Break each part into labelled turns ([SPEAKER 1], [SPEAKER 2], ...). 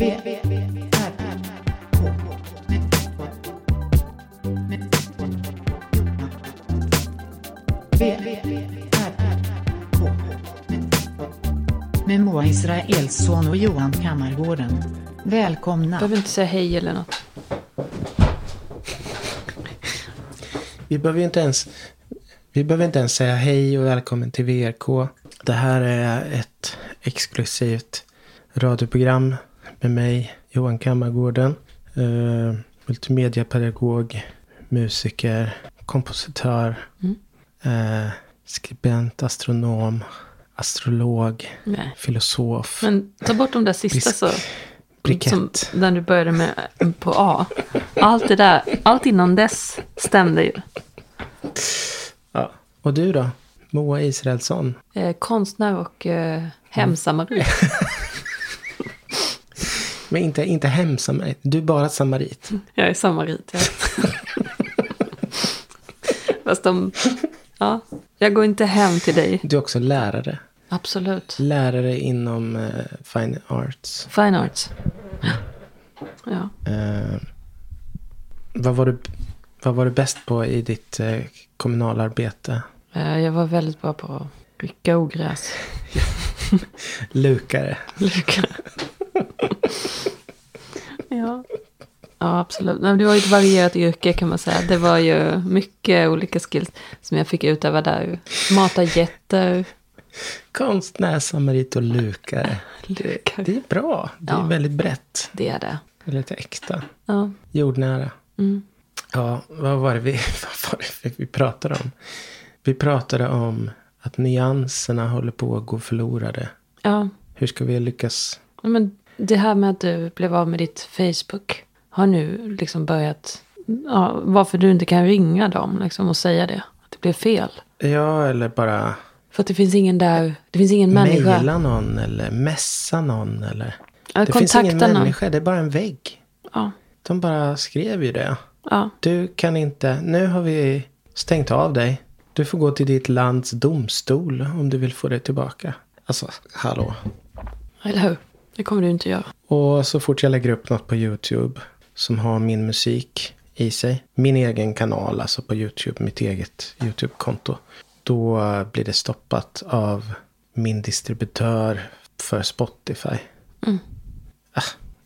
[SPEAKER 1] Med Moa Israelsson och Johan Kammargården. Välkomna.
[SPEAKER 2] Behöver inte säga hej eller något.
[SPEAKER 3] Vi behöver inte ens, vi behöver inte ens säga hej och välkommen till VRK. Det här är ett exklusivt radioprogram med mig, Johan Kammargården. Uh, multimediapedagog, musiker, kompositör,
[SPEAKER 2] Mm.
[SPEAKER 3] eh, skribent, astronom, astrolog,
[SPEAKER 2] Nej.
[SPEAKER 3] filosof,
[SPEAKER 2] Men ta bort de där sista så.
[SPEAKER 3] brikett.
[SPEAKER 2] Som när du började med på A. Allt det där, allt innan dess stämde ju.
[SPEAKER 3] Ja. Och du då? Moa Israelsson.
[SPEAKER 2] Eh, konstnär och eh, hemsamarit.
[SPEAKER 3] Men inte, inte hemsamarit. Du är bara samarit.
[SPEAKER 2] Jag är samarit, ja. Fast de, ja, jag går inte hem till dig.
[SPEAKER 3] Du är också lärare.
[SPEAKER 2] Absolut.
[SPEAKER 3] Lärare inom eh, fine arts.
[SPEAKER 2] Fine arts. Ja.
[SPEAKER 3] Eh, vad, var du, vad var du bäst på i ditt eh, kommunalarbete?
[SPEAKER 2] Jag var väldigt bra på att rycka ogräs.
[SPEAKER 3] Lukare.
[SPEAKER 2] Lycka. ja. Ja, absolut. Men Det var ju ett varierat yrke kan man säga. Det var ju mycket olika skills som jag fick utöva där. Mata getter.
[SPEAKER 3] Konstnär, samarit och lukare.
[SPEAKER 2] Lukare.
[SPEAKER 3] Det är bra. Det är
[SPEAKER 2] Ja.
[SPEAKER 3] väldigt brett.
[SPEAKER 2] Det är det.
[SPEAKER 3] Är lite äkta.
[SPEAKER 2] Ja.
[SPEAKER 3] Jordnära.
[SPEAKER 2] Mm.
[SPEAKER 3] Ja, vad var det vi, vad var det vi pratade om? Vi pratade om att nyanserna håller på att gå förlorade.
[SPEAKER 2] ja.
[SPEAKER 3] Hur ska vi lyckas?
[SPEAKER 2] Men det här med att du blev av med ditt Facebook. Har nu liksom börjat. Ja, varför du inte kan ringa dem liksom, och säga det. Att det blev fel.
[SPEAKER 3] Ja, eller bara
[SPEAKER 2] För att det finns ingen där. Det finns ingen människa.
[SPEAKER 3] mejla någon eller messa någon eller.
[SPEAKER 2] Ja,
[SPEAKER 3] Det finns ingen
[SPEAKER 2] någon.
[SPEAKER 3] människa, det är bara en vägg.
[SPEAKER 2] Ja.
[SPEAKER 3] De bara skrev ju det.
[SPEAKER 2] Ja.
[SPEAKER 3] Du kan inte, nu har vi stängt av dig. Du får gå till ditt lands domstol om du vill få det tillbaka. Alltså, hallå.
[SPEAKER 2] Eller hur? Det kommer du inte göra.
[SPEAKER 3] Och så fort jag lägger upp något på YouTube som har min musik i sig. Min egen kanal, alltså på YouTube, mitt eget YouTube-konto. Då blir det stoppat av min distributör för Spotify. Ah,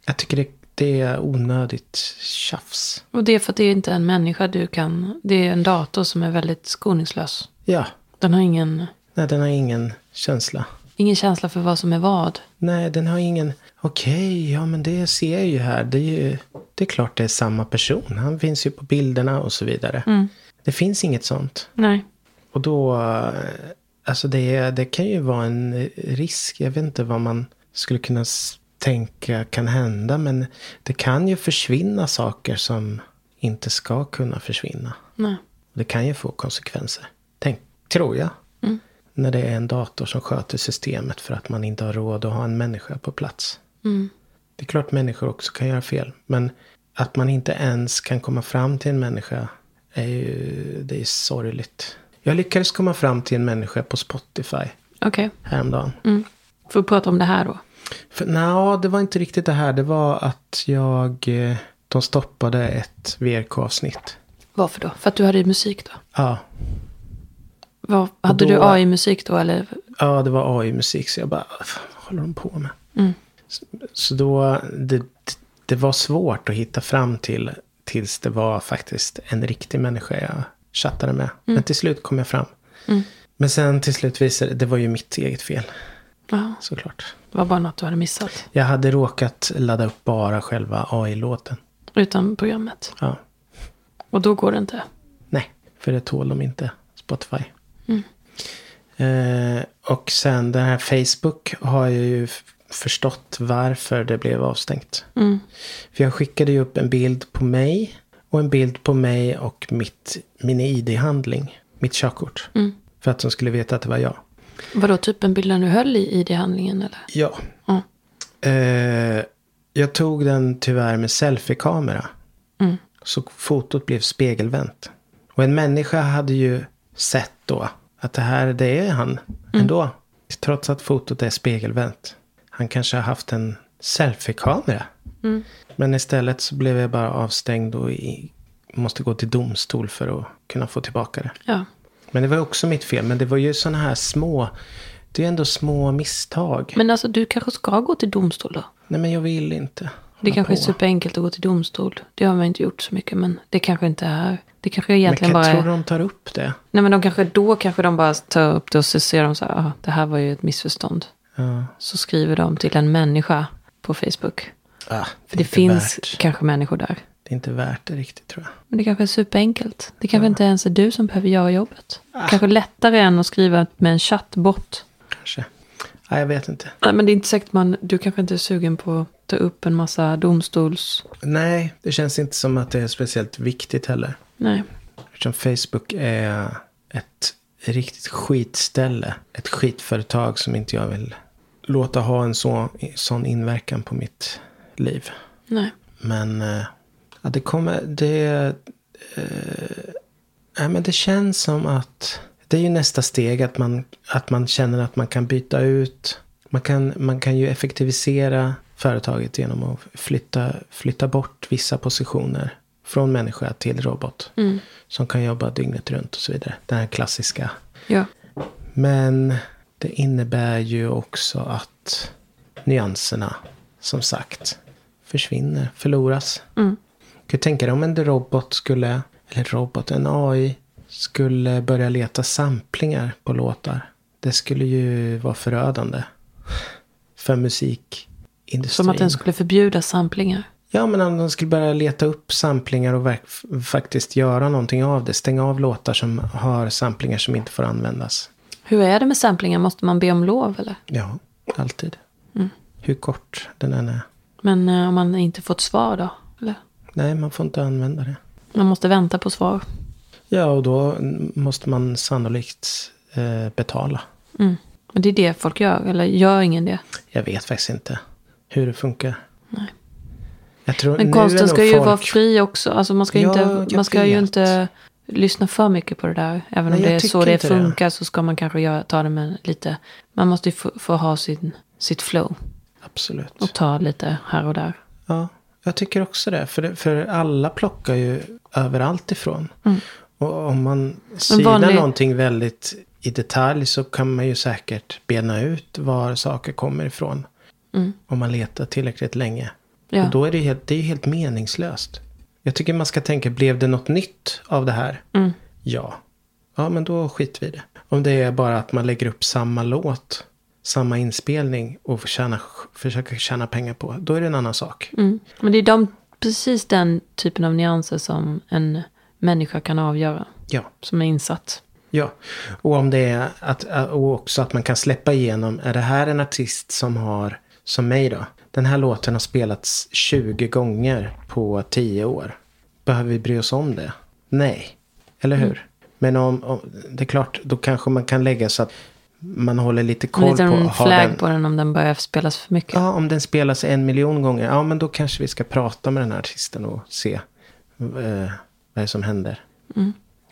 [SPEAKER 3] jag tycker det, det är onödigt tjafs.
[SPEAKER 2] Och det är för att det är inte en människa du kan. Det är en dator som är väldigt skoningslös.
[SPEAKER 3] Ja,
[SPEAKER 2] Den har ingen,
[SPEAKER 3] nej den har ingen känsla.
[SPEAKER 2] ingen känsla för vad som är vad.
[SPEAKER 3] Nej, den har ingen... Okej, ja men det ser jag ju här. Det är ju... Det är klart det är samma person. Han finns ju på bilderna och så vidare. Det finns inget sånt.
[SPEAKER 2] Nej.
[SPEAKER 3] Och då... eh, Alltså det, det kan ju vara en risk. Jag vet inte vad man skulle kunna tänka kan hända. Men det kan ju försvinna saker som inte ska kunna försvinna.
[SPEAKER 2] Nej.
[SPEAKER 3] Det kan ju få konsekvenser. Tänk, tror jag. När det är en dator som sköter systemet för att man inte har råd att ha en människa på plats. Det är klart människor också kan göra fel. Men att man inte ens kan komma fram till en människa är ju det är sorgligt. Jag lyckades komma fram till en människa på Spotify
[SPEAKER 2] Okej.
[SPEAKER 3] häromdagen.
[SPEAKER 2] Mm. Får vi prata om det här då?
[SPEAKER 3] Nej, det var inte riktigt det här. Det var att jag... eh, De stoppade ett VRK-avsnitt.
[SPEAKER 2] Varför då? För att du hade musik då?
[SPEAKER 3] Ja,
[SPEAKER 2] Vad, hade
[SPEAKER 3] då-
[SPEAKER 2] du AI-musik då eller?
[SPEAKER 3] Ja, det var AI-musik. Så jag bara, vad håller de på med?
[SPEAKER 2] Mm.
[SPEAKER 3] Så, då, det, det var svårt att hitta fram till tills det var faktiskt en riktig människa jag chattade med. Men till slut kom jag fram. Men sen till slut visade det, det var ju mitt eget fel
[SPEAKER 2] Ja,
[SPEAKER 3] såklart.
[SPEAKER 2] det var bara något du hade missat.
[SPEAKER 3] Jag hade råkat ladda upp bara själva AI-låten.
[SPEAKER 2] Utan programmet.
[SPEAKER 3] Ja,
[SPEAKER 2] Och då går det inte.
[SPEAKER 3] nej, för det tål de inte, Spotify. Eh, och sen den här Facebook har jag ju förstått varför det blev avstängt.
[SPEAKER 2] Mm.
[SPEAKER 3] För jag skickade ju upp en bild på mig och en bild på mig och mitt, min ID-handling. Mitt körkort.
[SPEAKER 2] Mm.
[SPEAKER 3] För att de skulle veta att det var jag.
[SPEAKER 2] Vadå, typ en bild när du höll i ID-handlingen eller?
[SPEAKER 3] Ja.
[SPEAKER 2] Ja.
[SPEAKER 3] Eh, jag tog den tyvärr med selfie-kamera.
[SPEAKER 2] Mm.
[SPEAKER 3] Så fotot blev spegelvänt. Och en människa hade ju sett då att det här, det är han ändå. Trots att fotot är spegelvänt. Han kanske har haft en selfie-kamera. Men istället så blev jag bara avstängd och i, måste gå till domstol för att kunna få tillbaka det.
[SPEAKER 2] Ja.
[SPEAKER 3] Men det var också mitt fel. Men det var ju sådana här små, det är ändå små misstag.
[SPEAKER 2] Men alltså du kanske ska gå till domstol då?
[SPEAKER 3] Nej men jag vill inte.
[SPEAKER 2] Det kanske är
[SPEAKER 3] på.
[SPEAKER 2] superenkelt att gå till domstol. Det har man inte gjort så mycket. Men det kanske inte är. Det kanske egentligen
[SPEAKER 3] Men
[SPEAKER 2] bara
[SPEAKER 3] kan,
[SPEAKER 2] är.
[SPEAKER 3] tror du de tar upp det?
[SPEAKER 2] Nej men de kanske, då kanske de bara tar upp det och så ser de så här. Ah, det här var ju ett missförstånd.
[SPEAKER 3] Ja.
[SPEAKER 2] Så skriver de till en människa på Facebook.
[SPEAKER 3] Ah,
[SPEAKER 2] För det finns
[SPEAKER 3] Värt.
[SPEAKER 2] kanske människor där.
[SPEAKER 3] Det är inte värt det riktigt tror jag.
[SPEAKER 2] Men det kanske är superenkelt. Det kanske inte ens är du som behöver göra jobbet.
[SPEAKER 3] Ah.
[SPEAKER 2] Kanske lättare än att skriva med en chattbot.
[SPEAKER 3] Kanske. Nej, jag vet inte.
[SPEAKER 2] Nej, men det är inte säkert man, du kanske inte är sugen på att ta upp en massa domstols...
[SPEAKER 3] Nej, det känns inte som att det är speciellt viktigt heller.
[SPEAKER 2] Nej.
[SPEAKER 3] Eftersom Facebook är ett riktigt skitställe. Ett skitföretag som inte jag vill låta ha en så, sån inverkan på mitt liv.
[SPEAKER 2] Nej.
[SPEAKER 3] Men eh, ja, det kommer, det, eh, men det känns som att det är ju nästa steg att man, att man känner att man kan byta ut. Man kan, man kan ju effektivisera företaget genom att flytta, flytta bort vissa positioner från människa till robot.
[SPEAKER 2] Mm.
[SPEAKER 3] Som kan jobba dygnet runt och så vidare. Den här klassiska.
[SPEAKER 2] Ja.
[SPEAKER 3] Men det innebär ju också att nyanserna, som sagt, försvinner, förloras.
[SPEAKER 2] Mm.
[SPEAKER 3] Kan du tänka dig om en robot skulle, eller robot, en AI, skulle börja leta samplingar på låtar. Det skulle ju vara förödande. För musikindustrin.
[SPEAKER 2] Som att den skulle förbjuda samplingar.
[SPEAKER 3] Ja, men om de skulle börja leta upp samplingar och faktiskt göra någonting av det. Stänga av låtar som har samplingar som inte får användas.
[SPEAKER 2] Hur är det med samplingar? Måste man be om lov eller?
[SPEAKER 3] Ja, alltid.
[SPEAKER 2] Mm.
[SPEAKER 3] Hur kort den än är.
[SPEAKER 2] Men eh, om man inte fått svar då? Eller?
[SPEAKER 3] Nej, man får inte använda det.
[SPEAKER 2] Man måste vänta på svar.
[SPEAKER 3] Ja, och då måste man sannolikt eh, betala.
[SPEAKER 2] Mm. Men det är det folk gör. Eller gör ingen det?
[SPEAKER 3] Jag vet faktiskt inte hur det funkar.
[SPEAKER 2] Nej.
[SPEAKER 3] Jag tror,
[SPEAKER 2] Men konsten ska ju
[SPEAKER 3] folk-
[SPEAKER 2] vara fri också. Alltså man ska,
[SPEAKER 3] Ja,
[SPEAKER 2] inte, man ska ju inte lyssna för mycket på det där. Även
[SPEAKER 3] Nej,
[SPEAKER 2] om det är så det
[SPEAKER 3] inte det.
[SPEAKER 2] funkar så ska man kanske göra, ta det med lite... Man måste ju få, få ha sin, sitt flow.
[SPEAKER 3] Absolut.
[SPEAKER 2] Och ta lite här och där.
[SPEAKER 3] Ja, jag tycker också det. För, det, för alla plockar ju överallt ifrån. Och om man synar
[SPEAKER 2] vanlig-
[SPEAKER 3] någonting väldigt i detalj så kan man ju säkert bena ut var saker kommer ifrån. Om man letar tillräckligt länge.
[SPEAKER 2] Ja.
[SPEAKER 3] Och då är det, helt, det är ju helt meningslöst. Jag tycker man ska tänka, blev det något nytt av det här?
[SPEAKER 2] Mm.
[SPEAKER 3] Ja. Ja, men då skiter vi i det. Om det är bara att man lägger upp samma låt, samma inspelning och tjäna, försöker tjäna pengar på, då är det en annan sak.
[SPEAKER 2] Mm. Men det är de, precis den typen av nyanser som en människa kan avgöra.
[SPEAKER 3] Ja.
[SPEAKER 2] Som är insatt.
[SPEAKER 3] Ja, och om det är att, och också att man kan släppa igenom, är det här en artist som har, som mig då, den här låten har spelats 20 gånger på 10 år. Behöver vi bry oss om det? Nej, eller hur? Men om, om, det är klart, då kanske man kan lägga så att man håller lite koll på,
[SPEAKER 2] liten
[SPEAKER 3] har
[SPEAKER 2] flagg
[SPEAKER 3] den,
[SPEAKER 2] på den om den börjar spelas för mycket.
[SPEAKER 3] Ja, om den spelas en miljon gånger, ja men då kanske vi ska prata med den här artisten och se eh, vad det är som händer.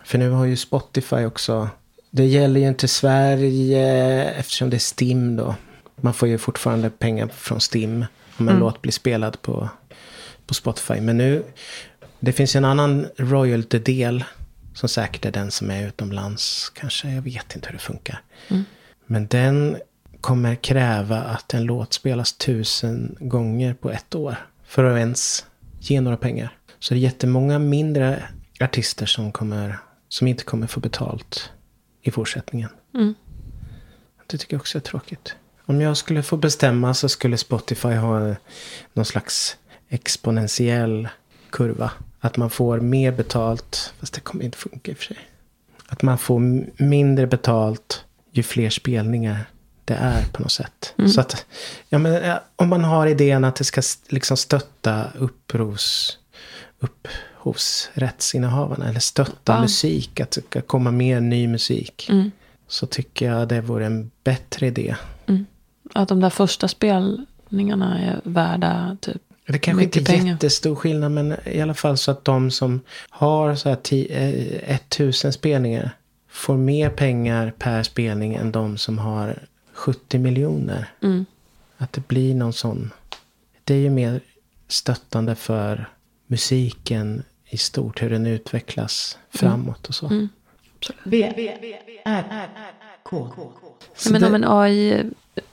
[SPEAKER 3] För nu har ju Spotify också, det gäller ju inte Sverige eftersom det är STIM då. Man får ju fortfarande pengar från STIM om en låt blir spelad på, på Spotify. Men nu, det finns ju en annan royalty-del som säkert är den som är utomlands. Kanske, jag vet inte hur det funkar. Men den kommer kräva att en låt spelas tusen gånger på ett år. För att ens ge några pengar. Så det är jättemånga mindre artister som, kommer, som inte kommer få betalt i fortsättningen.
[SPEAKER 2] Mm.
[SPEAKER 3] Det tycker jag också är tråkigt. Om jag skulle få bestämma så skulle Spotify ha någon slags exponentiell kurva. Att man får mer betalt, fast det kommer inte funka i och för sig. Att man får mindre betalt ju fler spelningar det är på något sätt. Så att, ja, men, om man har idén att det ska liksom stötta uppros, upphovsrättsinnehavarna. Eller stötta
[SPEAKER 2] Ja.
[SPEAKER 3] musik, att det ska komma mer ny musik.
[SPEAKER 2] Mm.
[SPEAKER 3] Så tycker jag det vore en bättre idé.
[SPEAKER 2] Att de där första spelningarna är värda typ
[SPEAKER 3] Det kanske
[SPEAKER 2] Mycket
[SPEAKER 3] inte är
[SPEAKER 2] pengar.
[SPEAKER 3] jättestor skillnad men i alla fall så att de som har så här ti- eh, 1000 spelningar får mer pengar per spelning än de som har 70 miljoner.
[SPEAKER 2] Mm.
[SPEAKER 3] Att det blir någon sån det är ju mer stöttande för musiken i stort. Hur den utvecklas framåt och så.
[SPEAKER 2] Mm.
[SPEAKER 1] V, R, R, K.
[SPEAKER 3] Så
[SPEAKER 2] men om en AI,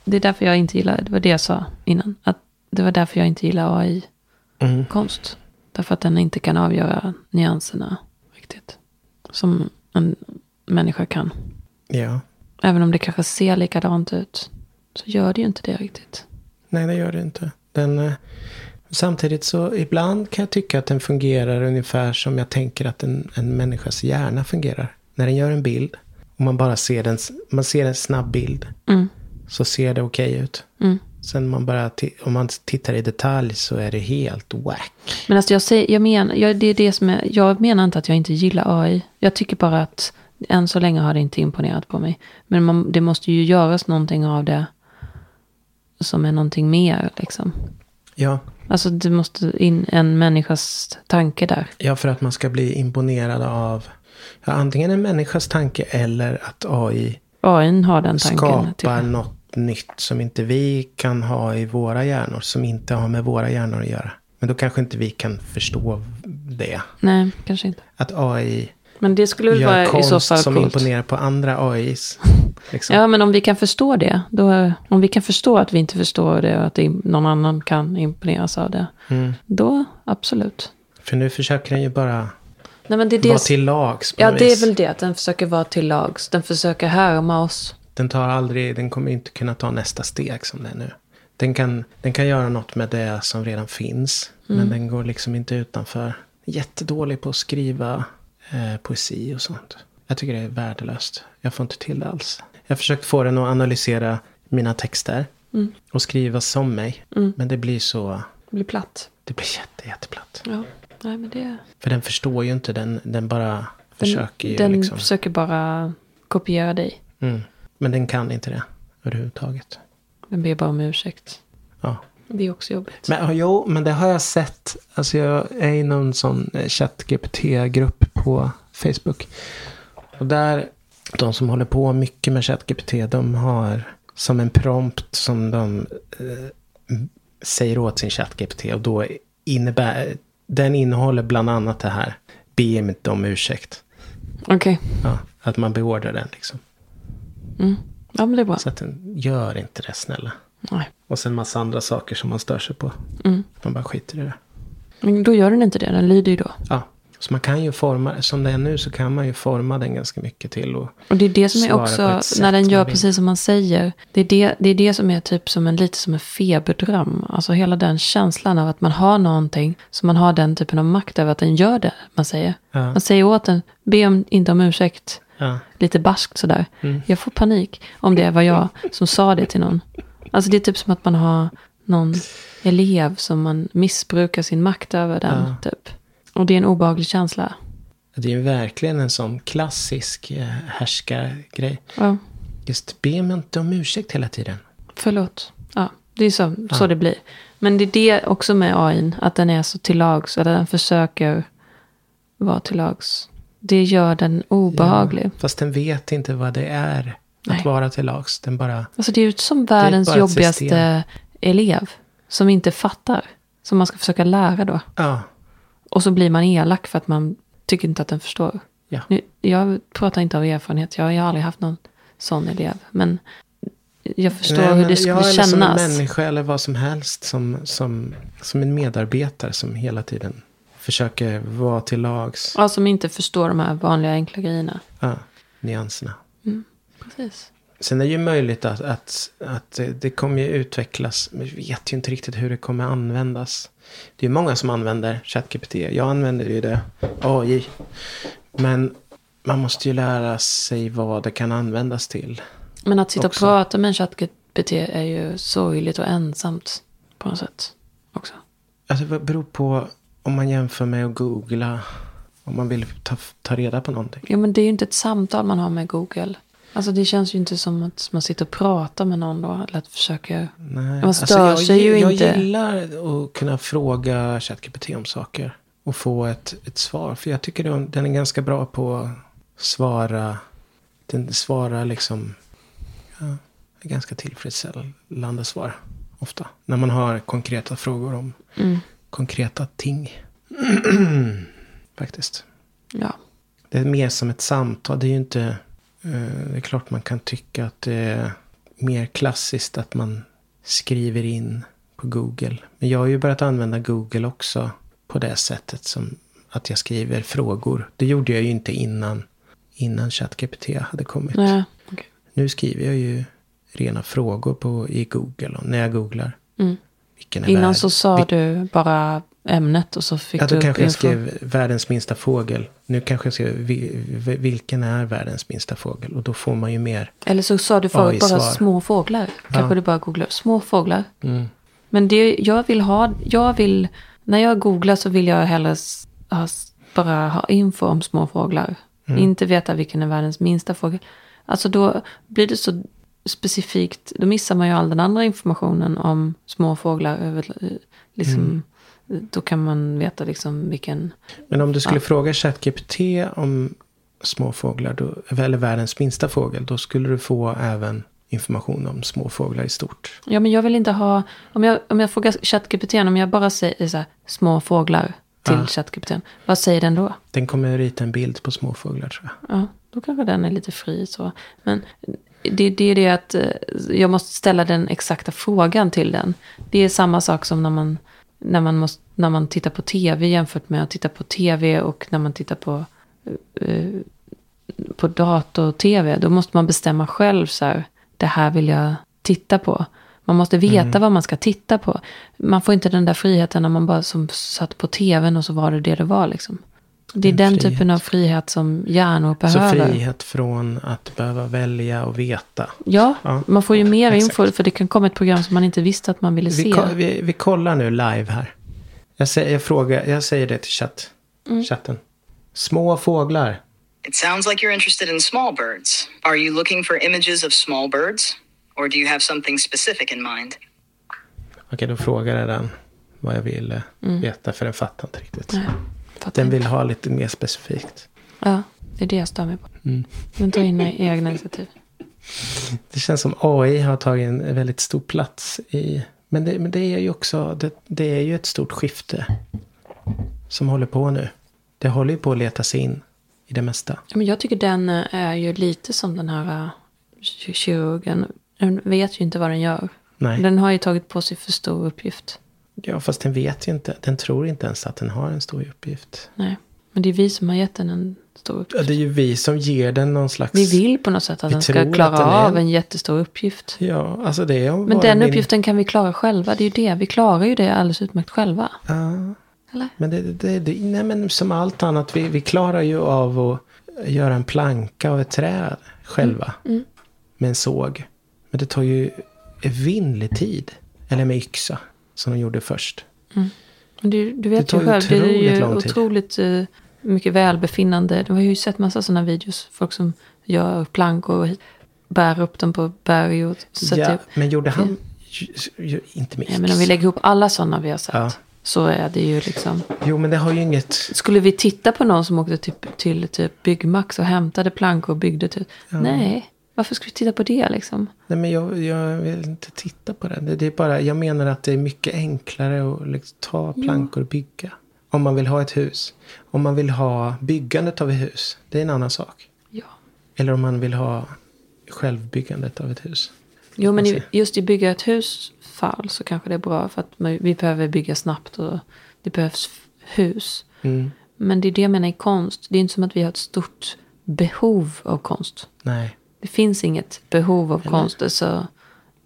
[SPEAKER 2] det är därför jag inte gillar, det var det jag sa innan. Att det var därför jag inte gillar AI-konst.
[SPEAKER 3] Mm.
[SPEAKER 2] Därför att den inte kan avgöra nyanserna riktigt. Som en människa kan.
[SPEAKER 3] Ja.
[SPEAKER 2] Även om det kanske ser likadant ut. Så gör det ju inte det riktigt.
[SPEAKER 3] Nej, det gör det inte. Den, eh, samtidigt så ibland kan jag tycka att den fungerar ungefär som jag tänker att en, en människas hjärna fungerar. När den gör en bild och man bara ser, den, man ser en snabb bild
[SPEAKER 2] Mm.
[SPEAKER 3] Så ser det okej ut.
[SPEAKER 2] Mm.
[SPEAKER 3] Sen man bara, om man tittar i detalj så är det helt whack.
[SPEAKER 2] Men alltså jag, säger, jag, menar, jag, det är det som är, jag menar inte att jag inte gillar AI. Jag tycker bara att än så länge har det inte imponerat på mig. Men man, det måste ju göras någonting av det som är någonting mer. Liksom.
[SPEAKER 3] Ja,
[SPEAKER 2] Alltså det måste in en människas tanke där.
[SPEAKER 3] ja, för att man ska bli imponerad av ja, antingen en människas tanke eller att AI
[SPEAKER 2] AI har den tanken. typ.
[SPEAKER 3] skapar något nytt som inte vi kan ha i våra hjärnor. Som inte har med våra hjärnor att göra. Men då kanske inte vi kan förstå det.
[SPEAKER 2] Nej, kanske inte.
[SPEAKER 3] Att AI
[SPEAKER 2] Men det skulle väl vara i så fall
[SPEAKER 3] som
[SPEAKER 2] coolt.
[SPEAKER 3] imponerar på andra AIs. Liksom.
[SPEAKER 2] Ja, men om vi kan förstå det. Då, om vi kan förstå att vi inte förstår det och att någon annan kan imponeras av det.
[SPEAKER 3] Mm.
[SPEAKER 2] Då, absolut.
[SPEAKER 3] För nu försöker den ju bara
[SPEAKER 2] Nej, men det är
[SPEAKER 3] vara
[SPEAKER 2] det,
[SPEAKER 3] till lags
[SPEAKER 2] ja, det är väl det. Att den försöker vara till lags. Den försöker härma oss.
[SPEAKER 3] Den tar aldrig, den kommer inte kunna ta nästa steg som det är nu. Den kan, den kan göra något med det som redan finns.
[SPEAKER 2] Mm.
[SPEAKER 3] Men den går liksom inte utanför. Jättedålig på att skriva eh, poesi och sånt. Jag tycker det är värdelöst. Jag får inte till det alls. Jag har försökt få den att analysera mina texter.
[SPEAKER 2] Mm.
[SPEAKER 3] Och skriva som mig. Men det blir så,
[SPEAKER 2] Det blir platt.
[SPEAKER 3] det blir jätte, jätteplatt.
[SPEAKER 2] Ja, nej men det...
[SPEAKER 3] För den förstår ju inte, den, den bara
[SPEAKER 2] Den,
[SPEAKER 3] försöker ju
[SPEAKER 2] den
[SPEAKER 3] liksom.
[SPEAKER 2] försöker bara kopiera dig.
[SPEAKER 3] Mm. Men den kan inte det överhuvudtaget.
[SPEAKER 2] Den ber bara om ursäkt.
[SPEAKER 3] Ja.
[SPEAKER 2] Det är också jobbigt.
[SPEAKER 3] Men jo, men det har jag sett. Alltså jag är i någon sån eh, ChatGPT-grupp på Facebook. Och där, de som håller på mycket med ChatGPT, de har som en prompt som de eh, säger åt sin ChatGPT. Och då innebär, den innehåller bland annat det här. Be inte om ursäkt.
[SPEAKER 2] Okej.
[SPEAKER 3] Ja, att man beordrar den liksom.
[SPEAKER 2] Mm. Ja, men det är bra.
[SPEAKER 3] Så att den gör inte det snälla.
[SPEAKER 2] Nej.
[SPEAKER 3] Och sen massa andra saker som man stör sig på.
[SPEAKER 2] Mm.
[SPEAKER 3] Man bara skiter i det.
[SPEAKER 2] Men då gör den inte det. Den lyder ju då.
[SPEAKER 3] Ja, så man kan ju forma, som det är nu så kan man ju forma den ganska mycket till. Och,
[SPEAKER 2] Och det är det som är också, när den gör precis som man säger. Det är det, det är det som är typ som en, lite som en feberdröm. Alltså hela den känslan av att man har någonting. Så man har den typen av makt över att den gör det man säger.
[SPEAKER 3] ja,
[SPEAKER 2] Man säger åt den, be om, inte om ursäkt.
[SPEAKER 3] Ja,
[SPEAKER 2] Lite barskt sådär.
[SPEAKER 3] Mm.
[SPEAKER 2] Jag får panik om det var jag som sa det till någon. Alltså det är typ som att man har någon elev som man missbrukar sin makt över den. Typ. Och det är en obehaglig känsla.
[SPEAKER 3] det är verkligen en sån klassisk eh, härskargrej.
[SPEAKER 2] Ja,
[SPEAKER 3] Just be mig inte om ursäkt hela tiden.
[SPEAKER 2] förlåt. Ja, det är så, så det blir. Men det är det också med AI, att den är så till lags, att den försöker vara till lags. Det gör den obehaglig.
[SPEAKER 3] Fast den vet inte vad det är
[SPEAKER 2] Nej.
[SPEAKER 3] att vara till lags. Den bara,
[SPEAKER 2] Alltså det är ju som världens jobbigaste
[SPEAKER 3] system.
[SPEAKER 2] elev. Som inte fattar. Som man ska försöka lära då.
[SPEAKER 3] ja,
[SPEAKER 2] Och så blir man elak för att man tycker inte att den förstår.
[SPEAKER 3] Ja.
[SPEAKER 2] Nu, jag pratar inte av erfarenhet. Jag, jag har aldrig haft någon sån elev. Men jag förstår
[SPEAKER 3] Nej,
[SPEAKER 2] hur det skulle
[SPEAKER 3] ja, eller som en
[SPEAKER 2] kännas.
[SPEAKER 3] människa eller vad som helst. Som, som, som en medarbetare som hela tiden försöker vara till lags.
[SPEAKER 2] Ja, som inte förstår de här vanliga enkla grejerna.
[SPEAKER 3] Ja, nyanserna.
[SPEAKER 2] Precis.
[SPEAKER 3] Sen är det ju möjligt att, att, att det- det kommer ju utvecklas. Men vi vet ju inte riktigt hur det kommer användas. Det är ju många som använder ChatGPT. Jag använder ju det. AI. Men man måste ju lära sig vad det kan användas till.
[SPEAKER 2] Men att sitta
[SPEAKER 3] Också.
[SPEAKER 2] och prata med en ChatGPT är ju sorgligt och ensamt. På något sätt. Också.
[SPEAKER 3] Alltså det beror på om man jämför med att googla. Om man vill ta, ta reda på någonting.
[SPEAKER 2] Jo, men det är ju inte ett samtal man har med Google. Alltså det känns ju inte som att man sitter och pratar med någon då. Eller att försöka...
[SPEAKER 3] Nej.
[SPEAKER 2] Man stör
[SPEAKER 3] jag,
[SPEAKER 2] sig ju
[SPEAKER 3] jag
[SPEAKER 2] inte.
[SPEAKER 3] gillar att kunna fråga ChatGPT om saker. Och få ett, ett svar. För jag tycker den- den är ganska bra på att svara. Den svarar liksom. Ja, ganska tillfredsställande svar. ofta. När man har konkreta frågor om konkreta ting. Faktiskt.
[SPEAKER 2] Ja.
[SPEAKER 3] Det är mer som ett samtal. Det är ju inte... eh, det är klart man kan tycka att det är mer klassiskt att man skriver in på Google. Men jag har ju börjat använda Google också på det sättet som att jag skriver frågor. Det gjorde jag ju inte innan, innan ChatGPT hade kommit.
[SPEAKER 2] Nej. okej.
[SPEAKER 3] Nu skriver jag ju rena frågor på, i Google. Och när jag googlar.
[SPEAKER 2] Mm. Innan
[SPEAKER 3] värld-
[SPEAKER 2] så sa
[SPEAKER 3] vil-
[SPEAKER 2] du bara ämnet och så fick
[SPEAKER 3] Ja,
[SPEAKER 2] du
[SPEAKER 3] då kanske jag skrev världens minsta fågel. Nu kanske jag skrev vi- vi- vilken är världens minsta fågel. Och då får man ju mer.
[SPEAKER 2] Eller så sa du förut bara små fåglar. Kanske
[SPEAKER 3] Ja.
[SPEAKER 2] du bara googlar små fåglar.
[SPEAKER 3] Mm.
[SPEAKER 2] Men det jag vill ha, jag vill, när jag googlar så vill jag hellre ha, bara ha info om små fåglar.
[SPEAKER 3] Mm.
[SPEAKER 2] Inte veta vilken är världens minsta fågel. Alltså då blir det så specifikt, då missar man ju all den andra informationen om små fåglar. över- Liksom,
[SPEAKER 3] Mm.
[SPEAKER 2] Då kan man veta liksom vilken,
[SPEAKER 3] Men om du skulle fråga ChatGPT om små fåglar. Då, eller världens minsta fågel. Då skulle du få även information om små fåglar i stort.
[SPEAKER 2] Ja, men jag vill inte ha... Om jag, om jag frågar ChatGPT, om jag bara säger så här, små fåglar till
[SPEAKER 3] Ja.
[SPEAKER 2] ChatGPT, vad säger den då?
[SPEAKER 3] Den kommer rita en bild på små fåglar tror jag.
[SPEAKER 2] Ja, då kanske den är lite fri så. Men det, det är det att eh, jag måste ställa den exakta frågan till den. Det är samma sak som när man, när man, måste, när man tittar på tv jämfört med att titta på tv och när man tittar på, eh, på dator och tv. Då måste man bestämma själv så här, det här vill jag titta på. Man måste veta vad man ska titta på. Man får inte den där friheten när man bara som satt på tvn och så var det det det var liksom. Det är
[SPEAKER 3] En
[SPEAKER 2] den
[SPEAKER 3] frihet.
[SPEAKER 2] typen av frihet som hjärnor
[SPEAKER 3] Så
[SPEAKER 2] behöver.
[SPEAKER 3] frihet från att behöva välja och veta.
[SPEAKER 2] Ja,
[SPEAKER 3] Ja,
[SPEAKER 2] man får ju mer
[SPEAKER 3] exakt.
[SPEAKER 2] info för det kan komma ett program som man inte visste att man ville se.
[SPEAKER 3] Vi, ko- vi, vi kollar nu live här. Jag säger, jag frågar, jag säger det till chatt,
[SPEAKER 2] Mm.
[SPEAKER 3] chatten. Små fåglar.
[SPEAKER 4] It sounds like you're interested in small birds. Are you looking for images of small birds? Or do you have something specific in mind?
[SPEAKER 3] Okej, då frågar jag den vad jag ville veta. För den fattar inte riktigt.
[SPEAKER 2] Mm. Nej, fattar
[SPEAKER 3] Den vill ha lite mer specifikt.
[SPEAKER 2] Ja, det är det jag stör mig på.
[SPEAKER 3] Mm.
[SPEAKER 2] Den tar in egna initiativ.
[SPEAKER 3] Det känns som AI har tagit en väldigt stor plats i... Men det, men det är ju också... Det, det är ju ett stort skifte. Som håller på nu. Det håller ju på att leta sig in i det mesta.
[SPEAKER 2] Ja, Men jag tycker den eh, är ju lite som den här eh, ki- kirurgen. Den vet ju inte vad den gör.
[SPEAKER 3] Nej.
[SPEAKER 2] Den har ju tagit på sig för stor uppgift.
[SPEAKER 3] Ja, fast den vet ju inte. Den tror inte ens att den har en stor uppgift.
[SPEAKER 2] Nej, men det är vi som har gett den en stor
[SPEAKER 3] Ja,
[SPEAKER 2] uppgift.
[SPEAKER 3] det är ju vi som ger den någon slags...
[SPEAKER 2] Vi vill på något sätt att den ska klara
[SPEAKER 3] den
[SPEAKER 2] av
[SPEAKER 3] en-
[SPEAKER 2] en jättestor uppgift.
[SPEAKER 3] Ja, alltså det är...
[SPEAKER 2] Men den uppgiften kan vi klara själva. Det är ju det. Vi klarar ju det alldeles utmärkt själva.
[SPEAKER 3] Ja.
[SPEAKER 2] Eller?
[SPEAKER 3] Men det, det, det, nej, men som allt annat, vi, vi klarar ju av att göra en planka av ett träd själva.
[SPEAKER 2] Mm.
[SPEAKER 3] Med en såg. Men det tar ju evinnerlig tid. Eller med yxa, som de gjorde först.
[SPEAKER 2] Men du, du
[SPEAKER 3] Det
[SPEAKER 2] vet ju själv, det är ju otroligt eh, mycket välbefinnande. Du har ju sett massa sådana videos. Folk som gör plankor och bär upp dem på berg och sätter
[SPEAKER 3] Ja, men gjorde han... Inte med
[SPEAKER 2] Ja, men om vi lägger ihop alla sådana vi har sett.
[SPEAKER 3] Ja.
[SPEAKER 2] Så är det ju liksom.
[SPEAKER 3] Jo, men det har ju inget...
[SPEAKER 2] Skulle vi titta på någon som åkte typ, till typ Byggmax och hämtade plankor och byggde typ. Nej, varför ska vi titta på det liksom?
[SPEAKER 3] Nej, men jag, jag vill inte titta på det. det. Det är bara, jag menar att det är mycket enklare att liksom ta plankor och bygga. Om man vill ha ett hus. Om man vill ha byggandet av ett hus. Det är en annan sak.
[SPEAKER 2] Ja.
[SPEAKER 3] Eller om man vill ha självbyggandet av ett hus.
[SPEAKER 2] Jo, men i,
[SPEAKER 3] Alltså.
[SPEAKER 2] just i bygga ett hus fall så kanske det är bra. För att man, vi behöver bygga snabbt och det behövs hus.
[SPEAKER 3] Mm.
[SPEAKER 2] Men det är det jag menar i konst. Det är inte som att vi har ett stort behov av konst.
[SPEAKER 3] Nej.
[SPEAKER 2] Det finns inget behov av konst. Alltså,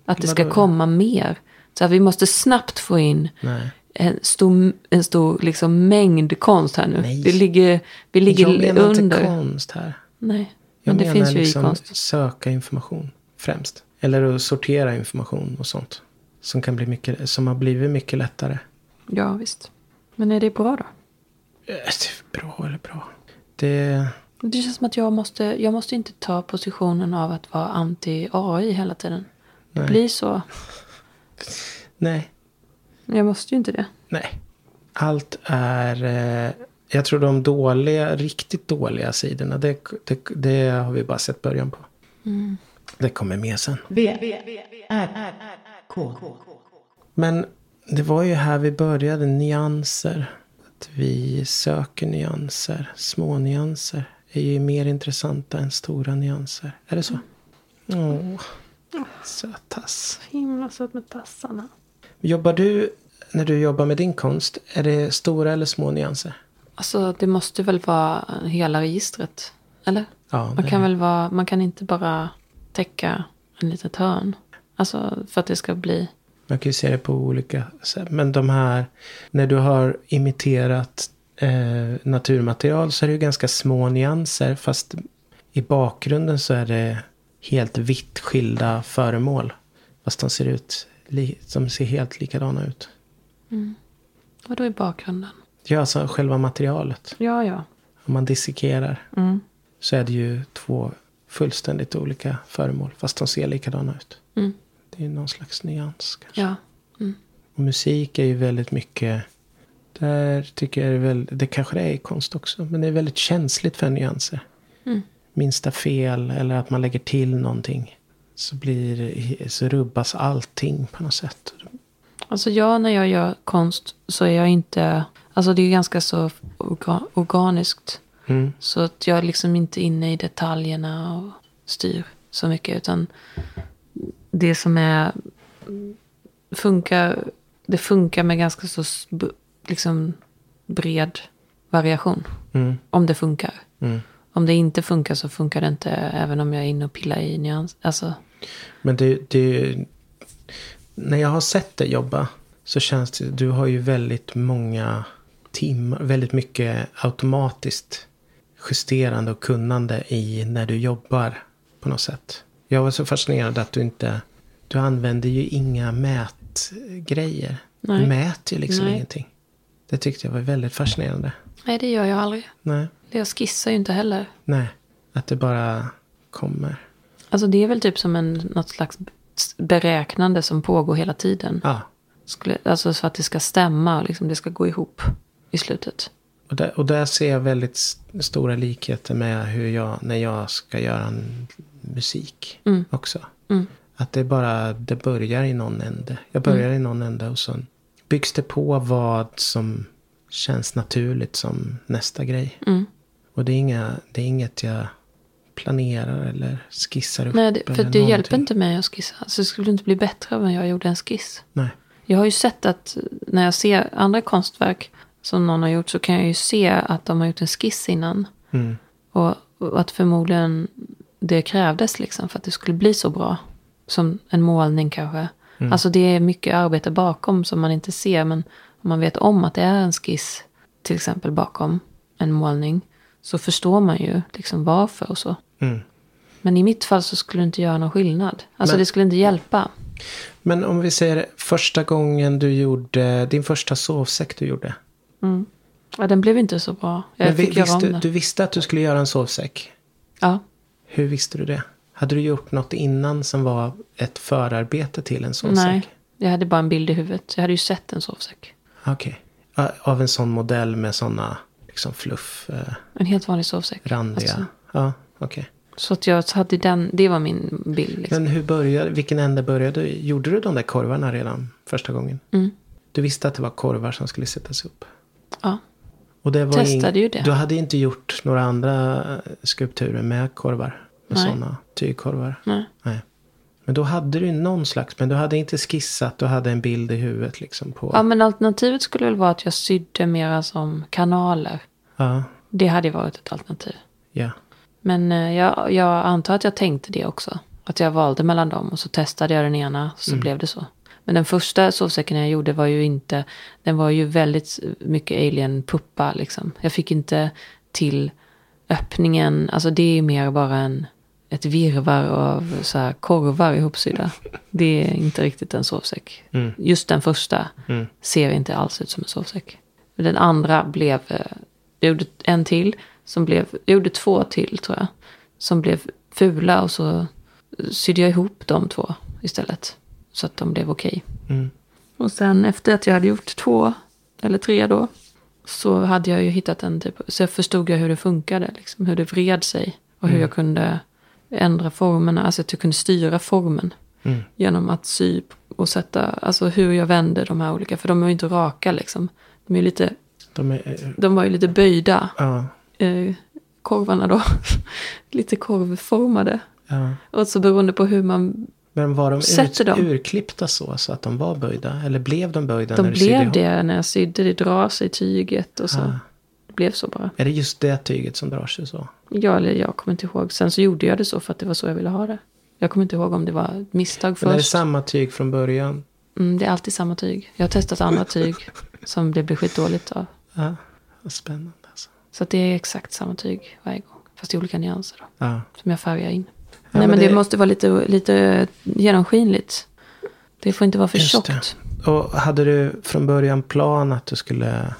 [SPEAKER 2] att det ska komma mer. Så att vi måste snabbt få in
[SPEAKER 3] Nej.
[SPEAKER 2] en stor, en stor liksom, mängd konst här nu.
[SPEAKER 3] Nej.
[SPEAKER 2] Det ligger, vi ligger
[SPEAKER 3] jag menar
[SPEAKER 2] under.
[SPEAKER 3] inte konst här.
[SPEAKER 2] Nej,
[SPEAKER 3] Jag
[SPEAKER 2] men det finns ju
[SPEAKER 3] liksom
[SPEAKER 2] i konst.
[SPEAKER 3] söka information främst. Eller att sortera information och sånt. Som, kan bli mycket, som har blivit mycket lättare.
[SPEAKER 2] Ja, visst. Men är det bra då?
[SPEAKER 3] Eh, Bra eller bra. Det...
[SPEAKER 2] Det känns som att jag måste, jag måste inte ta positionen av att vara anti-AI hela tiden. Det
[SPEAKER 3] Nej.
[SPEAKER 2] blir så.
[SPEAKER 3] Nej.
[SPEAKER 2] Jag måste ju inte det.
[SPEAKER 3] Nej. Allt är... Eh, jag tror de dåliga, riktigt dåliga sidorna. Det, det, det har vi bara sett början på. Det kommer mer sen.
[SPEAKER 1] V, R, K.
[SPEAKER 3] Men det var ju här vi började, nyanser. Att vi söker nyanser. Små nyanser är ju mer intressanta än stora nyanser. Är det så? Åh, sötass.
[SPEAKER 2] Himla söt med tassarna.
[SPEAKER 3] Jobbar du, när du jobbar med din konst, är det stora eller små nyanser?
[SPEAKER 2] Alltså det måste väl vara hela registret. Eller?
[SPEAKER 3] Ja,
[SPEAKER 2] Man kan väl vara, man kan inte bara täcka en litet hörn. Alltså för att det ska bli,
[SPEAKER 3] Man kan ju se det på olika sätt. Men de här, när du har imiterat eh, naturmaterial så är det ju ganska små nyanser. Fast i bakgrunden så är det helt vitt skilda föremål. Fast de ser ut, de ser helt likadana ut.
[SPEAKER 2] vadå i bakgrunden?
[SPEAKER 3] Ja, alltså själva materialet.
[SPEAKER 2] Ja, ja.
[SPEAKER 3] Om man dissekerar
[SPEAKER 2] Mm.
[SPEAKER 3] så är det ju två fullständigt olika föremål. Fast de ser likadana ut.
[SPEAKER 2] Mm.
[SPEAKER 3] Det är någon slags nyans kanske.
[SPEAKER 2] Ja.
[SPEAKER 3] Och musik är ju väldigt mycket. Där tycker jag det är väl, det kanske det är i konst också. Men det är väldigt känsligt för nyanser.
[SPEAKER 2] Mm.
[SPEAKER 3] Minsta fel eller att man lägger till någonting. Så blir så rubbas allting på något sätt.
[SPEAKER 2] Alltså jag när jag gör konst så är jag inte, alltså det är ganska så orga, organiskt.
[SPEAKER 3] Mm.
[SPEAKER 2] Så att jag är liksom inte inne i detaljerna och styr så mycket. Utan det som är, funkar, det funkar med ganska så liksom bred variation.
[SPEAKER 3] Mm.
[SPEAKER 2] Om det funkar.
[SPEAKER 3] Mm.
[SPEAKER 2] Om det inte funkar så funkar det inte även om jag är inne och pillar i nyans. Alltså,
[SPEAKER 3] Men det, det, när jag har sett dig jobba så känns det, du har ju väldigt många timmar, väldigt mycket automatiskt justerande och kunnande i när du jobbar på något sätt. Jag var så fascinerad att du inte, du använder ju inga mätgrejer. Du
[SPEAKER 2] Nej.
[SPEAKER 3] mäter ju liksom
[SPEAKER 2] Nej.
[SPEAKER 3] ingenting. Det tyckte jag var väldigt fascinerande.
[SPEAKER 2] nej, det gör jag aldrig.
[SPEAKER 3] Nej,
[SPEAKER 2] Jag skissar ju inte heller.
[SPEAKER 3] nej, att det bara kommer.
[SPEAKER 2] Alltså det är väl typ som en, något slags beräknande som pågår hela tiden.
[SPEAKER 3] Ja,
[SPEAKER 2] Skulle, alltså så att det ska stämma och liksom det ska gå ihop i slutet.
[SPEAKER 3] Och där, och där ser jag väldigt stora likheter med hur jag, när jag ska göra en musik
[SPEAKER 2] Mm.
[SPEAKER 3] också.
[SPEAKER 2] Mm.
[SPEAKER 3] Att det bara, det börjar i någon ände. Jag börjar i någon ände och så byggs det på vad som känns naturligt som nästa grej.
[SPEAKER 2] Mm.
[SPEAKER 3] Och det är, inga, det är inget jag planerar eller skissar upp.
[SPEAKER 2] Nej, det, för det hjälper inte mig att skissa. Alltså det skulle inte bli bättre om jag gjorde en skiss.
[SPEAKER 3] Nej.
[SPEAKER 2] Jag har ju sett att när jag ser andra konstverk som någon har gjort så kan jag ju se att de har gjort en skiss innan.
[SPEAKER 3] Mm.
[SPEAKER 2] Och, och att förmodligen det krävdes liksom för att det skulle bli så bra. Som en målning kanske.
[SPEAKER 3] Mm.
[SPEAKER 2] Alltså det är mycket arbete bakom som man inte ser. Men om man vet om att det är en skiss till exempel bakom en målning. Så förstår man ju liksom varför och så.
[SPEAKER 3] Mm.
[SPEAKER 2] Men i mitt fall så skulle det inte göra någon skillnad. Alltså
[SPEAKER 3] Men-
[SPEAKER 2] det skulle inte hjälpa.
[SPEAKER 3] Men om vi säger första gången du gjorde, din första sovsäck du gjorde.
[SPEAKER 2] Ja, den blev inte så bra. Jag
[SPEAKER 3] Men vi, visste, du visste att du skulle göra en sovsäck.
[SPEAKER 2] Ja.
[SPEAKER 3] Hur visste du det? Hade du gjort något innan som var ett förarbete till en sovsäck?
[SPEAKER 2] Nej, jag hade bara en bild i huvudet. Jag hade ju sett en sovsäck.
[SPEAKER 3] Okej. Ja, Av en sån modell med såna liksom fluff, eh,
[SPEAKER 2] En helt vanlig sovsäck.
[SPEAKER 3] randiga.
[SPEAKER 2] Alltså,
[SPEAKER 3] Ja, okej.
[SPEAKER 2] så att jag hade den, det var min bild. Liksom.
[SPEAKER 3] Men hur började, vilken ände började du? Gjorde du de där korvarna redan första gången?
[SPEAKER 2] Mm.
[SPEAKER 3] Du visste att det var korvar som skulle sättas upp?
[SPEAKER 2] Ja.
[SPEAKER 3] Och det var
[SPEAKER 2] Testade ju det.
[SPEAKER 3] Du hade inte gjort några andra eh, skulpturer med korvar? Med sådana tygkorvar?
[SPEAKER 2] Nej.
[SPEAKER 3] Nej. Men då hade du någon slags, men du hade inte skissat, du hade en bild i huvudet liksom på.
[SPEAKER 2] ja, men alternativet skulle väl vara att jag sydde mera som kanaler.
[SPEAKER 3] Ja,
[SPEAKER 2] Det hade ju varit ett alternativ.
[SPEAKER 3] ja.
[SPEAKER 2] Men eh, jag, jag antar att jag tänkte det också. Att jag valde mellan dem och så testade jag den ena så
[SPEAKER 3] Mm.
[SPEAKER 2] blev det så. Men den första sovsäcken jag gjorde var ju inte, den var ju väldigt mycket alien-puppa liksom. Jag fick inte till öppningen, alltså det är mer bara en, ett virvar av så här korvar ihopsydda. Det är inte riktigt en sovsäck.
[SPEAKER 3] Mm.
[SPEAKER 2] Just den första
[SPEAKER 3] Mm.
[SPEAKER 2] ser inte alls ut som en sovsäck. Den andra blev, eh, jag gjorde en till, som blev, jag gjorde två till tror jag. Som blev fula och så sydde jag ihop de två istället. Så att de blev okej.
[SPEAKER 3] Mm.
[SPEAKER 2] Och sen efter att jag hade gjort två, eller tre då. Så hade jag ju hittat en typ, så jag förstod jag hur det funkade. Liksom, hur det vred sig. Och hur jag kunde ändra formerna, alltså att jag kunde styra formen. Genom att sy och sätta, alltså hur jag vänder de här olika. För de är ju inte raka liksom. De, är lite,
[SPEAKER 3] De är,
[SPEAKER 2] de var ju lite böjda.
[SPEAKER 3] ja,
[SPEAKER 2] Eh, korvarna då. lite korvformade.
[SPEAKER 3] ja.
[SPEAKER 2] Och så beroende på hur man
[SPEAKER 3] Men var de ut,
[SPEAKER 2] dem.
[SPEAKER 3] urklippta så, så att de var böjda? Eller blev de böjda
[SPEAKER 2] De
[SPEAKER 3] när du sydde
[SPEAKER 2] blev
[SPEAKER 3] ihop?
[SPEAKER 2] det när jag sydde. Det drar sig tyget och så.
[SPEAKER 3] Ah.
[SPEAKER 2] Det blev så bara.
[SPEAKER 3] Är det just det tyget som drar sig så?
[SPEAKER 2] Ja, eller jag kommer inte ihåg. Sen så gjorde jag det så för att det var så jag ville ha det. Jag kommer inte ihåg om det var ett misstag
[SPEAKER 3] Men är det
[SPEAKER 2] först.
[SPEAKER 3] samma tyg från början?
[SPEAKER 2] Mm, det är alltid samma tyg. Jag har testat andra tyg som det blir skitdåligt av.
[SPEAKER 3] Ja, vad spännande alltså.
[SPEAKER 2] Så det är exakt samma tyg varje gång. Fast i olika nyanser då.
[SPEAKER 3] Ja.
[SPEAKER 2] Som jag färgar in.
[SPEAKER 3] Ja,
[SPEAKER 2] Nej
[SPEAKER 3] men
[SPEAKER 2] det...
[SPEAKER 3] det-
[SPEAKER 2] måste vara lite, lite genomskinligt. Det får inte vara för
[SPEAKER 3] Just
[SPEAKER 2] tjockt.
[SPEAKER 3] Och hade du från början plan att du skulle,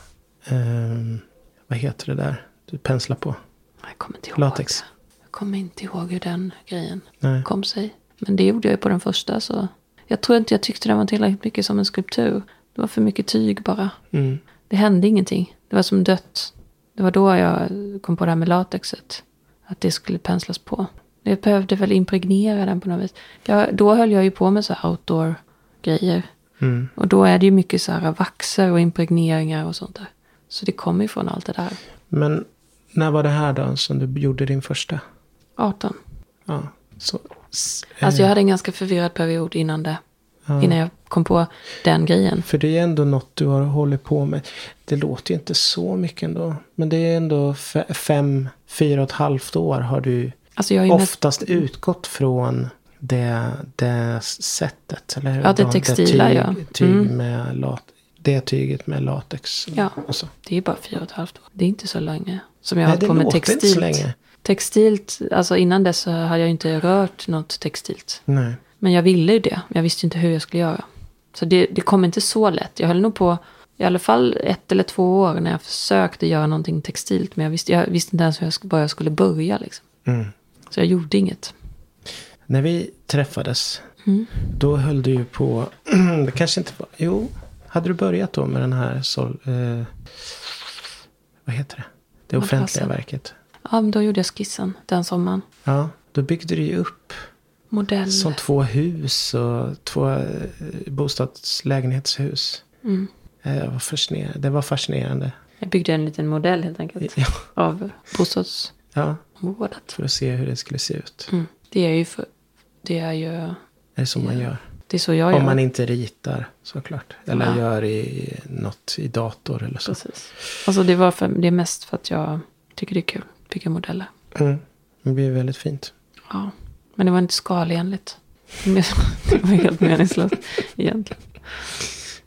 [SPEAKER 3] ehm, vad heter det där du penslar på?
[SPEAKER 2] Jag kommer inte ihåg.
[SPEAKER 3] Latex.
[SPEAKER 2] det. Jag kommer inte ihåg hur den grejen
[SPEAKER 3] Nej.
[SPEAKER 2] kom sig. Men det gjorde jag ju på den första. Så jag tror inte jag tyckte den var tillräckligt mycket som en skulptur. Det var för mycket tyg bara.
[SPEAKER 3] Mm.
[SPEAKER 2] Det hände ingenting. Det var som dött. Det var då jag kom på det här med latexet. Att det skulle penslas på. Jag behövde väl impregnera den på något vis. Jag, då höll jag ju på med så här outdoor-grejer.
[SPEAKER 3] Mm.
[SPEAKER 2] Och då är det ju mycket så här vaxer och impregneringar och sånt där. Så det kommer ju från allt det där.
[SPEAKER 3] Men när var det här då som du gjorde din första?
[SPEAKER 2] 18.
[SPEAKER 3] Ja, så, s-
[SPEAKER 2] Alltså
[SPEAKER 3] eh,
[SPEAKER 2] jag hade en ganska förvirrad period innan det.
[SPEAKER 3] ja.
[SPEAKER 2] Innan jag kom på den grejen.
[SPEAKER 3] För det är ändå något du har hållit på med. Det låter ju inte så mycket ändå. Men det är ändå fe- fem, fyra och ett halvt år har du
[SPEAKER 2] Alltså jag ju mest,
[SPEAKER 3] oftast utgått från det, det sättet. Eller?
[SPEAKER 2] Ja, det
[SPEAKER 3] De-
[SPEAKER 2] textila,
[SPEAKER 3] tyg,
[SPEAKER 2] ja.
[SPEAKER 3] Tyg
[SPEAKER 2] Mm.
[SPEAKER 3] med lat, det tyget med latex.
[SPEAKER 2] Ja.
[SPEAKER 3] Och så.
[SPEAKER 2] det är bara fyra och ett halvt år. Det är inte så länge. Som jag har hållit på med textilt.
[SPEAKER 3] länge.
[SPEAKER 2] Textilt, alltså innan dess så hade jag inte rört något textilt.
[SPEAKER 3] Nej.
[SPEAKER 2] Men jag ville ju det. Jag visste inte hur jag skulle göra. Så det, det kom inte så lätt. Jag höll nog på i alla fall ett eller två år när jag försökte göra någonting textilt. Men jag visste, jag visste inte ens hur jag, var jag skulle börja. Liksom.
[SPEAKER 3] Mm.
[SPEAKER 2] Så jag gjorde inget.
[SPEAKER 3] När vi träffades,
[SPEAKER 2] Mm.
[SPEAKER 3] då höll du ju på, det kanske inte var, jo, hade du börjat då med den här, sol, eh, vad heter det? Det offentliga verket.
[SPEAKER 2] Ja, men då gjorde jag skissen den sommaren.
[SPEAKER 3] Ja, då byggde du ju upp
[SPEAKER 2] Modell.
[SPEAKER 3] som två hus och två eh, bostadslägenhetshus.
[SPEAKER 2] Mm.
[SPEAKER 3] Eh, Det var, fascinerande. det var fascinerande.
[SPEAKER 2] Jag byggde en liten modell helt enkelt.
[SPEAKER 3] Ja,
[SPEAKER 2] Av bostadsområdet.
[SPEAKER 3] ja, för att se hur det skulle se ut.
[SPEAKER 2] Mm. Det är ju för, det är ju,
[SPEAKER 3] Är det så man gör?
[SPEAKER 2] Det är så jag gör.
[SPEAKER 3] Om man inte ritar såklart. Eller
[SPEAKER 2] Ja.
[SPEAKER 3] gör i något i dator eller så.
[SPEAKER 2] Precis. Alltså det var för, det är mest för att jag tycker det är kul. Bygga modeller.
[SPEAKER 3] Mm. Det blir väldigt fint.
[SPEAKER 2] Ja. Men det var inte skalenligt. Det var helt meningslöst egentligen.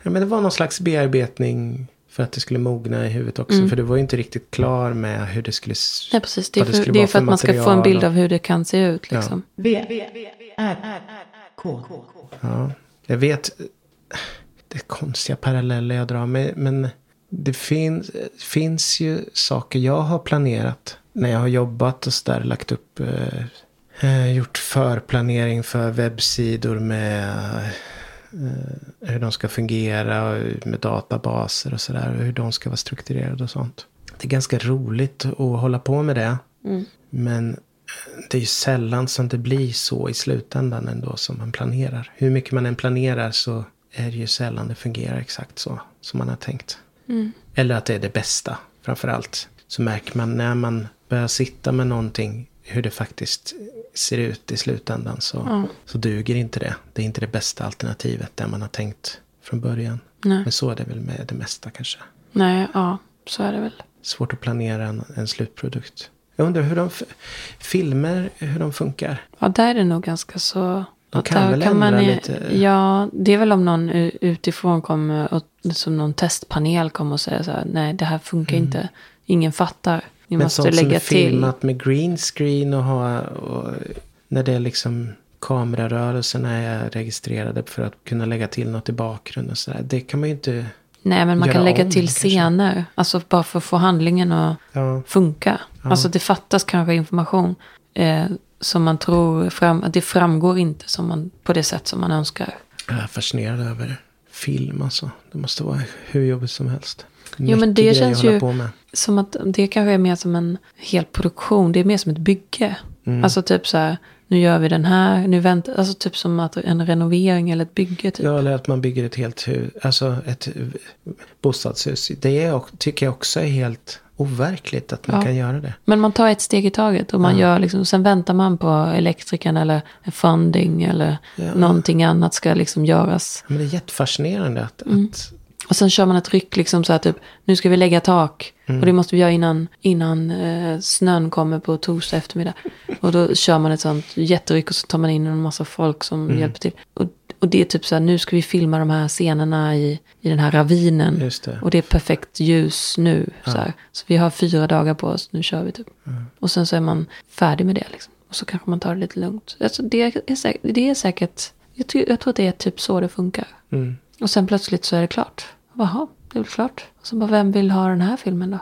[SPEAKER 3] Ja, men det var någon slags bearbetning för att det skulle mogna i huvudet också.
[SPEAKER 2] Mm.
[SPEAKER 3] För du var ju inte riktigt klar med hur det skulle... s-
[SPEAKER 2] Nej, precis. Det är för,
[SPEAKER 3] skulle
[SPEAKER 2] det är för att man ska få en bild
[SPEAKER 3] och-
[SPEAKER 2] av hur det kan se ut.
[SPEAKER 3] Ja.
[SPEAKER 2] Liksom.
[SPEAKER 1] V, R, K.
[SPEAKER 3] Ja, jag vet. Det är konstiga paralleller jag drar. Men, men det finns, finns ju saker jag har planerat. När jag har jobbat och sådär. Lagt upp. Eh, eh, gjort förplanering för webbsidor med. Eh, hur de ska fungera. Med databaser och sådär. Och hur de ska vara strukturerade och sånt. Det är ganska roligt att hålla på med det.
[SPEAKER 2] Mm.
[SPEAKER 3] Men det är ju sällan som det blir så i slutändan ändå som man planerar. Hur mycket man än planerar så är det ju sällan det fungerar exakt så som man har tänkt.
[SPEAKER 2] Mm.
[SPEAKER 3] Eller att det är det bästa framför allt. Så märker man när man börjar sitta med någonting hur det faktiskt ser ut i slutändan så,
[SPEAKER 2] Ja.
[SPEAKER 3] så duger inte det. Det är inte det bästa alternativet det man har tänkt från början.
[SPEAKER 2] Nej.
[SPEAKER 3] Men så är det väl med det mesta kanske.
[SPEAKER 2] Nej, ja, så är det väl.
[SPEAKER 3] Svårt att planera en, en slutprodukt. Jag undrar hur de, filmer, hur de funkar.
[SPEAKER 2] Ja, där är det nog ganska så...
[SPEAKER 3] De kan
[SPEAKER 2] där
[SPEAKER 3] väl ändra
[SPEAKER 2] i-
[SPEAKER 3] lite?
[SPEAKER 2] Ja, det är väl om någon utifrån kommer och som någon testpanel kommer och säger så här, nej det här funkar inte. Ingen fattar. Ni
[SPEAKER 3] Mm. Men
[SPEAKER 2] måste
[SPEAKER 3] sånt som är
[SPEAKER 2] lägga till.
[SPEAKER 3] filmat med green screen och ha... Och, när det är liksom kamerarörelserna är registrerade för att kunna lägga till något i bakgrunden och sådär. Det kan man ju inte...
[SPEAKER 2] Nej, men man kan lägga
[SPEAKER 3] om,
[SPEAKER 2] till
[SPEAKER 3] kanske.
[SPEAKER 2] scener. Alltså bara för att få handlingen att
[SPEAKER 3] Ja,
[SPEAKER 2] funka. Alltså det fattas kanske information. Eh, som man tror fram, att det framgår inte som man, på det sätt som man önskar.
[SPEAKER 3] jag är fascinerad över film alltså. Det måste vara hur jobbigt som helst.
[SPEAKER 2] Jo, men det känns ju-. Som att det kanske är mer som en hel produktion. Det är mer som ett bygge. Alltså typ så här, nu gör vi den här, nu väntar, alltså typ som att en renovering eller ett bygge typ.
[SPEAKER 3] Ja, eller att man bygger ett helt hus, alltså ett bostadshus. Det är, tycker jag också är helt overkligt att man
[SPEAKER 2] Ja.
[SPEAKER 3] kan göra det.
[SPEAKER 2] Men man tar ett steg i taget och man gör liksom, sen väntar man på elektrikern eller funding eller
[SPEAKER 3] Ja.
[SPEAKER 2] någonting annat ska liksom göras.
[SPEAKER 3] Men det är jättefascinerande att,
[SPEAKER 2] Mm.
[SPEAKER 3] att
[SPEAKER 2] Och sen kör man ett ryck liksom så här typ, nu ska vi lägga tak. Och det måste vi göra innan, innan eh, snön kommer på torsdag eftermiddag. Och då kör man ett sånt jätteryck och så tar man in en massa folk som hjälper till. Och, och det är typ så här, nu ska vi filma de här scenerna i, i den här ravinen.
[SPEAKER 3] Det.
[SPEAKER 2] Och det är perfekt ljus nu. Så, här. så vi har fyra dagar på oss, nu kör vi typ. Och sen så är man färdig med det liksom. Och så kanske man tar det lite lugnt. Alltså det, är säkert, det är säkert, jag, tror- jag tror att det är typ så det funkar.
[SPEAKER 3] Mm.
[SPEAKER 2] Och sen plötsligt så är det klart. Jaha, det är väl klart. Och så bara, vem vill ha den här filmen då?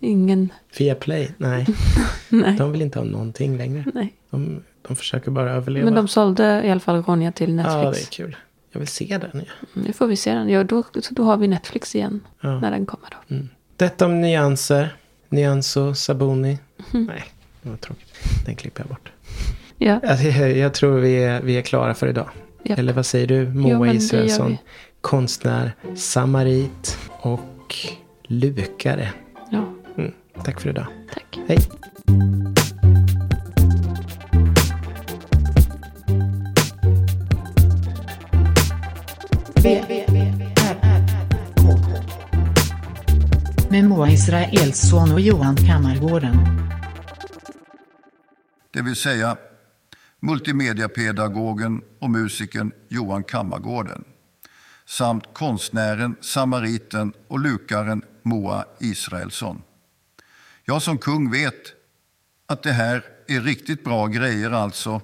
[SPEAKER 2] Ingen.
[SPEAKER 3] Via Play, nej.
[SPEAKER 2] Nej.
[SPEAKER 3] De vill inte ha någonting längre.
[SPEAKER 2] Nej.
[SPEAKER 3] De, de försöker bara överleva.
[SPEAKER 2] Men de sålde i alla fall Ronja till
[SPEAKER 3] ja, det
[SPEAKER 2] Netflix.
[SPEAKER 3] är kul. Jag vill se den. Ja.
[SPEAKER 2] Nu får vi se den. Ja, då, då har vi Netflix igen.
[SPEAKER 3] Ja.
[SPEAKER 2] När den kommer då.
[SPEAKER 3] Detta om nyanser. Nyanso, Sabuni.
[SPEAKER 2] Mhm.
[SPEAKER 3] Nej, det var tråkigt. Den klipper jag bort.
[SPEAKER 2] Ja.
[SPEAKER 3] Alltså, Jag, jag tror vi är, vi är klara för idag.
[SPEAKER 2] Japp.
[SPEAKER 3] Eller vad säger du?
[SPEAKER 2] Jo,
[SPEAKER 3] Moa
[SPEAKER 2] gör
[SPEAKER 3] Israelsson. Konstnär, samarit och lukare.
[SPEAKER 2] ja,
[SPEAKER 3] Mm. Tack för idag.
[SPEAKER 2] tack.
[SPEAKER 3] Hej.
[SPEAKER 1] R, R, K. Med Moa Israelsson och Johan Kammargården.
[SPEAKER 5] det vill säga multimediapedagogen och musikern Johan Kammargården samt konstnären, samariten och lukaren Moa Israelsson. Jag som kung vet att det här är riktigt bra grejer alltså